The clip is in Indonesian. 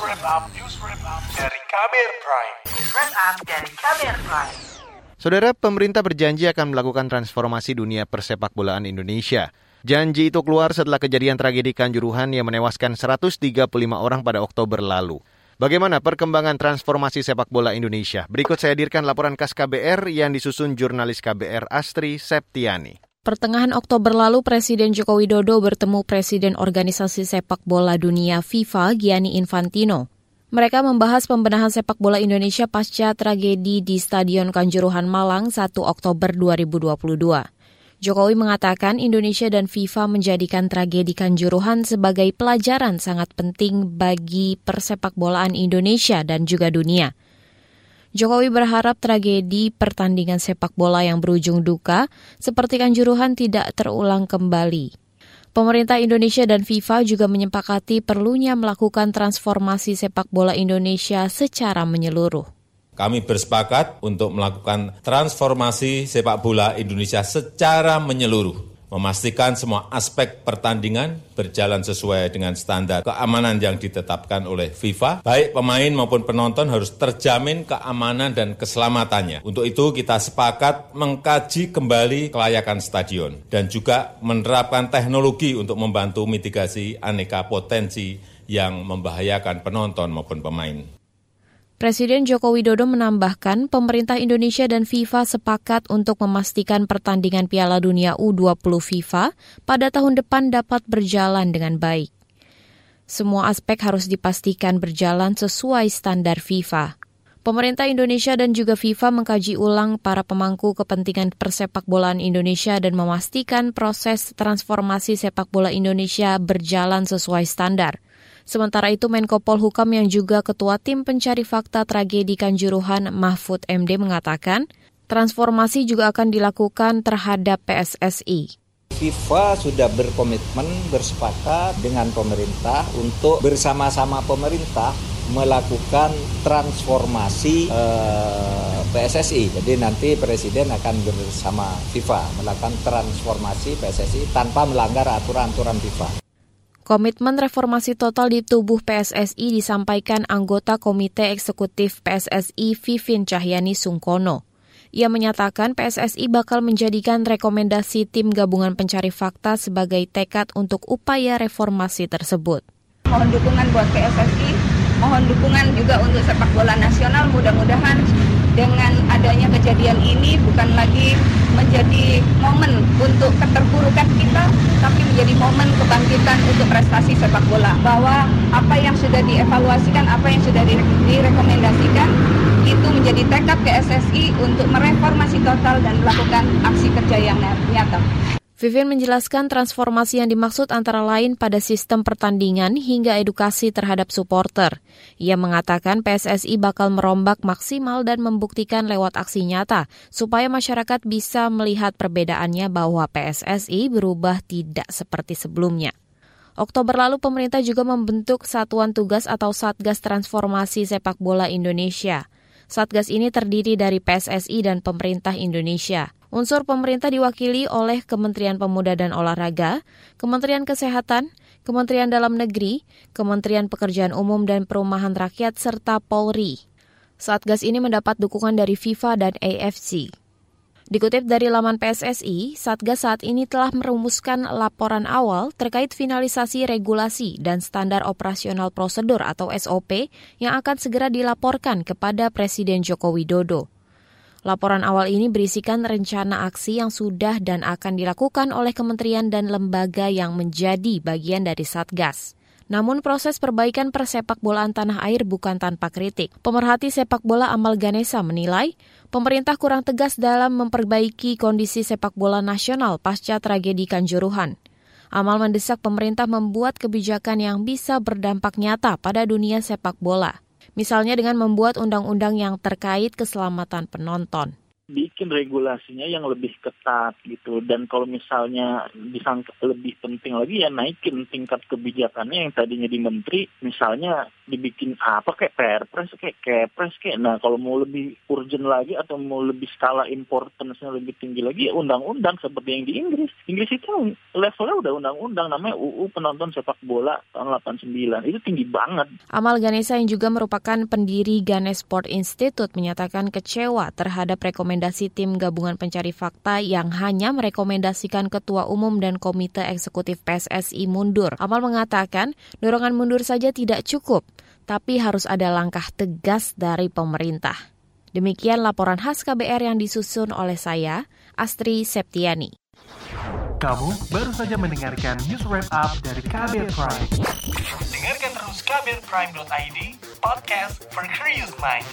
wrap up, news wrap up dari Kamer Prime. News wrap up dari Kamer Prime. Saudara, pemerintah berjanji akan melakukan transformasi dunia persepak bolaan Indonesia. Janji itu keluar setelah kejadian tragedi Kanjuruhan yang menewaskan 135 orang pada Oktober lalu. Bagaimana perkembangan transformasi sepak bola Indonesia? Berikut saya hadirkan laporan khas KBR yang disusun jurnalis KBR Astri Septiani. Pertengahan Oktober lalu, Presiden Joko Widodo bertemu Presiden Organisasi Sepak Bola Dunia FIFA Gianni Infantino. Mereka membahas pembenahan sepak bola Indonesia pasca tragedi di Stadion Kanjuruhan Malang 1 Oktober 2022. Jokowi mengatakan Indonesia dan FIFA menjadikan tragedi Kanjuruhan sebagai pelajaran sangat penting bagi persepak bolaan Indonesia dan juga dunia. Jokowi berharap tragedi pertandingan sepak bola yang berujung duka seperti Kanjuruhan tidak terulang kembali. Pemerintah Indonesia dan FIFA juga menyepakati perlunya melakukan transformasi sepak bola Indonesia secara menyeluruh. Kami bersepakat untuk melakukan transformasi sepak bola Indonesia secara menyeluruh memastikan semua aspek pertandingan berjalan sesuai dengan standar keamanan yang ditetapkan oleh FIFA. Baik pemain maupun penonton harus terjamin keamanan dan keselamatannya. Untuk itu kita sepakat mengkaji kembali kelayakan stadion dan juga menerapkan teknologi untuk membantu mitigasi aneka potensi yang membahayakan penonton maupun pemain. Presiden Joko Widodo menambahkan pemerintah Indonesia dan FIFA sepakat untuk memastikan pertandingan Piala Dunia U20 FIFA pada tahun depan dapat berjalan dengan baik. Semua aspek harus dipastikan berjalan sesuai standar FIFA. Pemerintah Indonesia dan juga FIFA mengkaji ulang para pemangku kepentingan persepak bolaan Indonesia dan memastikan proses transformasi sepak bola Indonesia berjalan sesuai standar. Sementara itu Menko Polhukam yang juga Ketua Tim Pencari Fakta Tragedi Kanjuruhan Mahfud MD mengatakan, transformasi juga akan dilakukan terhadap PSSI. FIFA sudah berkomitmen bersepakat dengan pemerintah untuk bersama-sama pemerintah melakukan transformasi eh, PSSI. Jadi nanti Presiden akan bersama FIFA melakukan transformasi PSSI tanpa melanggar aturan-aturan FIFA. Komitmen reformasi total di tubuh PSSI disampaikan anggota Komite Eksekutif PSSI Vivin Cahyani Sungkono. Ia menyatakan PSSI bakal menjadikan rekomendasi tim gabungan pencari fakta sebagai tekad untuk upaya reformasi tersebut. Mohon dukungan buat PSSI, mohon dukungan juga untuk sepak bola nasional. Mudah-mudahan dengan adanya kejadian ini bukan lagi menjadi momen untuk keterpurukan kita, tapi menjadi momen kebangkitan untuk prestasi sepak bola. Bahwa apa yang sudah dievaluasikan, apa yang sudah direkomendasikan, itu menjadi tekad PSSI untuk mereformasi total dan melakukan aksi kerja yang nyata. Vivin menjelaskan transformasi yang dimaksud antara lain pada sistem pertandingan hingga edukasi terhadap supporter. Ia mengatakan PSSI bakal merombak maksimal dan membuktikan lewat aksi nyata supaya masyarakat bisa melihat perbedaannya bahwa PSSI berubah tidak seperti sebelumnya. Oktober lalu pemerintah juga membentuk Satuan Tugas atau Satgas Transformasi Sepak Bola Indonesia. Satgas ini terdiri dari PSSI dan pemerintah Indonesia. Unsur pemerintah diwakili oleh Kementerian Pemuda dan Olahraga, Kementerian Kesehatan, Kementerian Dalam Negeri, Kementerian Pekerjaan Umum dan Perumahan Rakyat, serta Polri. Satgas ini mendapat dukungan dari FIFA dan AFC. Dikutip dari laman PSSI, Satgas saat ini telah merumuskan laporan awal terkait finalisasi regulasi dan standar operasional prosedur atau SOP yang akan segera dilaporkan kepada Presiden Joko Widodo. Laporan awal ini berisikan rencana aksi yang sudah dan akan dilakukan oleh kementerian dan lembaga yang menjadi bagian dari Satgas. Namun proses perbaikan persepak bolaan tanah air bukan tanpa kritik. Pemerhati sepak bola Amal Ganesa menilai pemerintah kurang tegas dalam memperbaiki kondisi sepak bola nasional pasca tragedi Kanjuruhan. Amal mendesak pemerintah membuat kebijakan yang bisa berdampak nyata pada dunia sepak bola misalnya dengan membuat undang-undang yang terkait keselamatan penonton. Bikin regulasinya yang lebih ketat gitu. Dan kalau misalnya disangka lebih penting lagi ya naikin tingkat kebijakannya yang tadinya di menteri misalnya dibikin apa kayak perpres kayak kepres kayak nah kalau mau lebih urgent lagi atau mau lebih skala importance-nya lebih tinggi lagi ya undang-undang seperti yang di Inggris. Inggris itu levelnya udah undang-undang namanya UU penonton sepak bola tahun 89 itu tinggi banget. Amal Ganesa yang juga merupakan pendiri Ganes Sport Institute menyatakan kecewa terhadap rekomendasi rekomendasi tim gabungan pencari fakta yang hanya merekomendasikan Ketua Umum dan Komite Eksekutif PSSI mundur. Amal mengatakan dorongan mundur saja tidak cukup, tapi harus ada langkah tegas dari pemerintah. Demikian laporan khas KBR yang disusun oleh saya, Astri Septiani. Kamu baru saja mendengarkan news wrap up dari KBR Prime. Dengarkan terus kbrprime.id, podcast for curious mind.